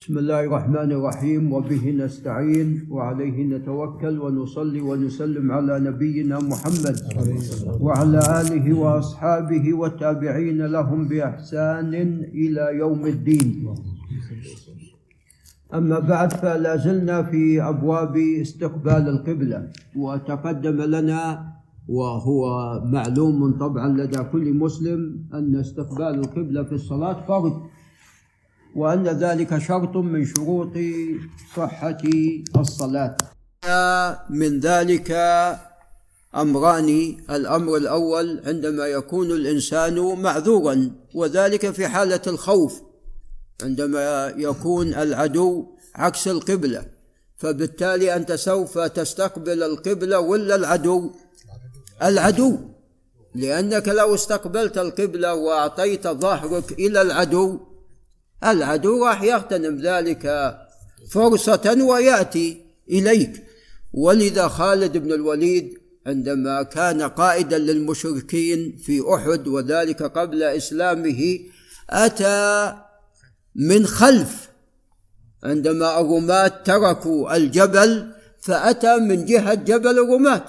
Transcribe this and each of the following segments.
بسم الله الرحمن الرحيم وبه نستعين وعليه نتوكل ونصلي ونسلم على نبينا محمد وعلى آله وأصحابه والتابعين لهم بإحسان إلى يوم الدين. أما بعد فلا زلنا في أبواب استقبال القبلة وتقدم لنا وهو معلوم طبعا لدى كل مسلم أن استقبال القبلة في الصلاة فرض. وأن ذلك شرط من شروط صحة الصلاة. من ذلك أمران الأمر الأول عندما يكون الإنسان معذورا وذلك في حالة الخوف. عندما يكون العدو عكس القبلة فبالتالي أنت سوف تستقبل القبلة ولا العدو؟ العدو. لأنك لو استقبلت القبلة وأعطيت ظهرك إلى العدو العدو راح يغتنم ذلك فرصة ويأتي إليك. ولذا خالد بن الوليد عندما كان قائدا للمشركين في أحد وذلك قبل إسلامه أتى من خلف. عندما الرماة تركوا الجبل فأتى من جهة جبل الرماة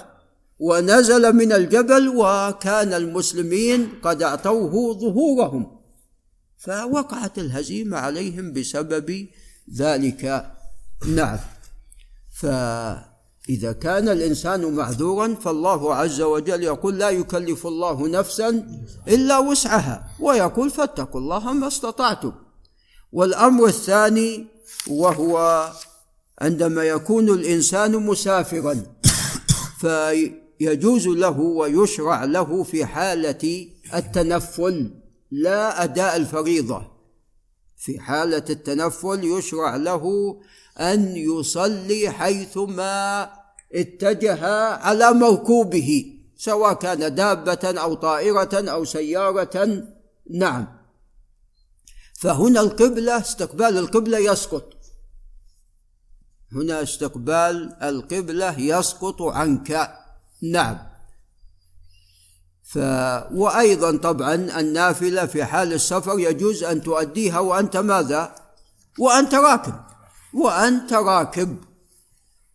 ونزل من الجبل وكان المسلمين قد أعطوه ظهورهم. فوقعت الهزيمة عليهم بسبب ذلك. نعم. فإذا كان الإنسان معذورا فالله عز وجل يقول لا يكلف الله نفسا إلا وسعها ويقول فاتقوا الله ما استطعتم. والأمر الثاني وهو عندما يكون الإنسان مسافرا فيجوز له ويشرع له في حالة التنفل. لا أداء الفريضة. في حالة التنفل يشرع له أن يصلي حيثما اتجه على مركوبه سواء كان دابة أو طائرة أو سيارة. نعم. فهنا القبلة استقبال القبلة يسقط. هنا استقبال القبلة يسقط عنك. نعم. ف وأيضا طبعا النافلة في حال السفر يجوز أن تؤديها وأنت ماذا؟ وأنت راكب. وأنت راكب.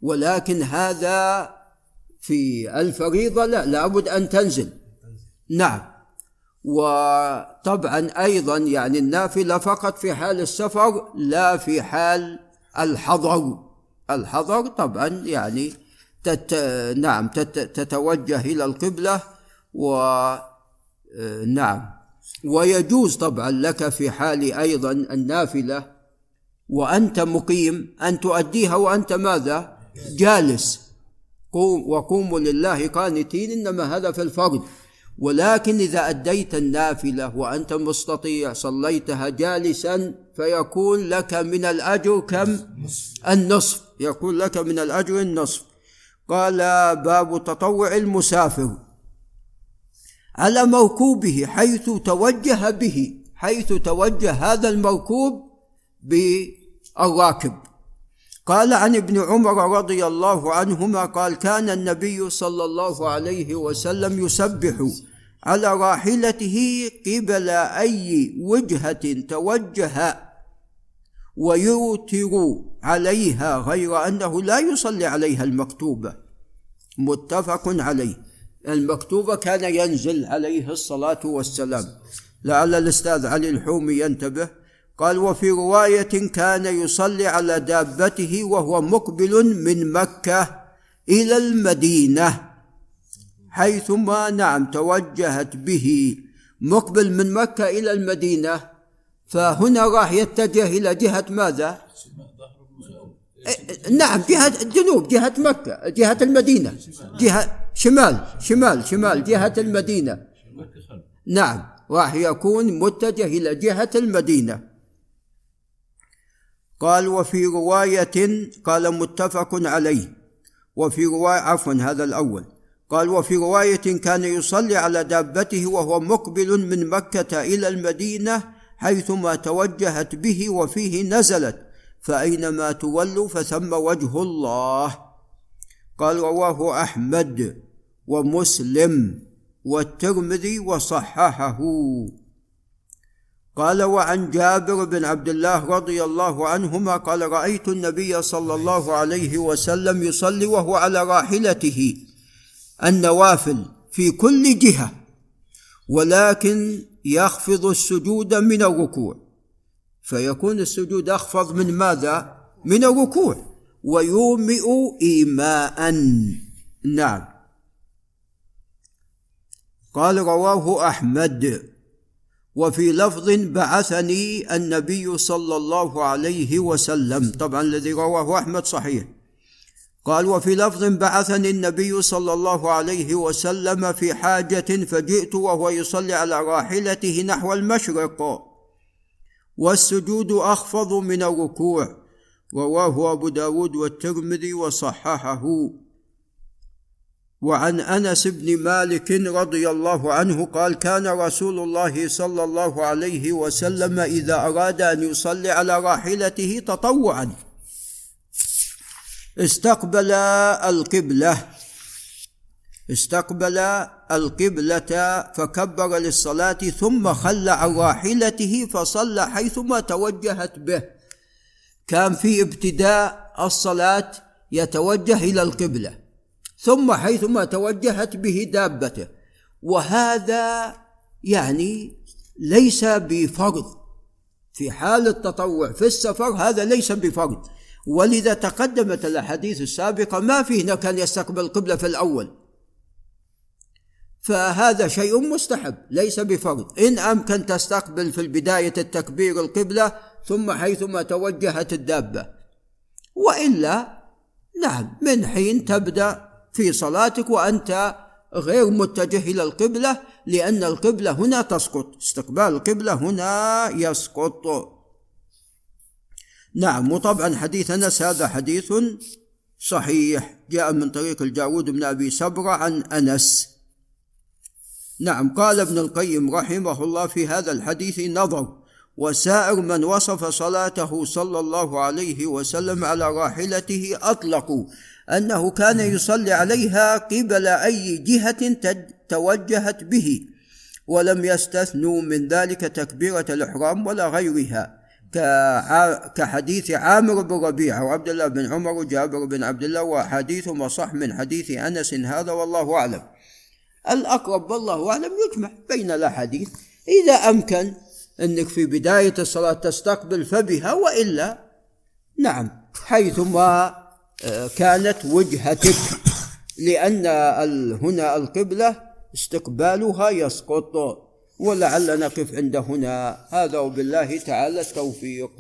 ولكن هذا في الفريضة لا لابد أن تنزل. نعم. وطبعا أيضا يعني النافلة فقط في حال السفر لا في حال الحضر. الحضر طبعا يعني تت نعم تت تتوجه إلى القبلة و آه، نعم. ويجوز طبعا لك في حال أيضا النافلة. وأنت مقيم أن تؤديها وأنت ماذا؟ جالس. قوم وقوموا لله قانتين إنما هذا في الفرض. ولكن إذا أديت النافلة وأنت مستطيع صليتها جالسا فيكون لك من الأجر كم؟ النصف. يكون لك من الأجر النصف. قال باب تطوع المسافر. على مركوبه حيث توجه به حيث توجه هذا المركوب بالراكب. قال عن ابن عمر رضي الله عنهما قال كان النبي صلى الله عليه وسلم يسبح على راحلته قبل أي وجهة توجه ويوتر عليها غير أنه لا يصلي عليها المكتوبة. متفق عليه. المكتوبة كان ينزل عليه الصلاة والسلام لعل الأستاذ علي الحومي ينتبه قال وفي رواية كان يصلي على دابته وهو مقبل من مكة إلى المدينة حيثما نعم توجهت به مقبل من مكة إلى المدينة فهنا راح يتجه إلى جهة ماذا؟ إيه، نعم جهة الجنوب جهة مكة جهة المدينة جهة شمال شمال شمال جهة المدينة. نعم راح يكون متجه إلى جهة المدينة. قال وفي رواية قال متفق عليه. وفي رواية عفوا هذا الأول. قال وفي رواية كان يصلي على دابته وهو مقبل من مكة إلى المدينة حيثما توجهت به وفيه نزلت فأينما تولوا فثم وجه الله. قال رواه أحمد ومسلم والترمذي وصححه. قال وعن جابر بن عبد الله رضي الله عنهما قال رأيت النبي صلى الله عليه وسلم يصلي وهو على راحلته النوافل في كل جهة ولكن يخفض السجود من الركوع. فيكون السجود أخفض من ماذا؟ من الركوع. ويومئ ايماء. نعم. قال رواه أحمد. وفي لفظ بعثني النبي صلى الله عليه وسلم. طبعا الذي رواه أحمد صحيح. قال وفي لفظ بعثني النبي صلى الله عليه وسلم في حاجة فجئت وهو يصلي على راحلته نحو المشرق. والسجود أخفض من الركوع. رواه أبو داود والترمذي وصححه. وعن أنس بن مالك رضي الله عنه قال كان رسول الله صلى الله عليه وسلم إذا أراد أن يصلي على راحلته تطوعا. استقبل القبلة استقبل القبلة فكبر للصلاة ثم خلى عن راحلته فصلى حيثما توجهت به. كان في ابتداء الصلاة يتوجه إلى القبلة ثم حيثما توجهت به دابته. وهذا يعني ليس بفرض. في حال التطوع في السفر هذا ليس بفرض. ولذا تقدمت الأحاديث السابقة ما فيه كان يستقبل القبلة في الأول. فهذا شيء مستحب ليس بفرض. إن أمكن تستقبل في البداية التكبير القبلة ثم حيثما توجهت الدابة. وإلا نعم من حين تبدأ في صلاتك وأنت غير متجه إلى القبلة لأن القبلة هنا تسقط. استقبال القبلة هنا يسقط. نعم وطبعا حديث أنس هذا حديث صحيح. جاء من طريق الجاود بن أبي سبرة عن أنس. نعم قال ابن القيم رحمه الله في هذا الحديث نظر. وسائر من وصف صلاته صلى الله عليه وسلم على راحلته اطلقوا أنه كان يصلي عليها قبل أي جهة توجهت به ولم يستثنوا من ذلك تكبيرة الإحرام ولا غيرها. كحديث عامر بن ربيعة وعبد الله بن عمر وجابر بن عبد الله واحاديثهما صح من حديث أنس هذا والله أعلم. الأقرب والله أعلم يجمع بين الأحاديث. إذا أمكن أنك في بداية الصلاة تستقبل فبها وإلا نعم حيثما كانت وجهتك لأن هنا القبلة استقبالها يسقط ولعل نقف عند هنا. هذا وبالله تعالى التوفيق.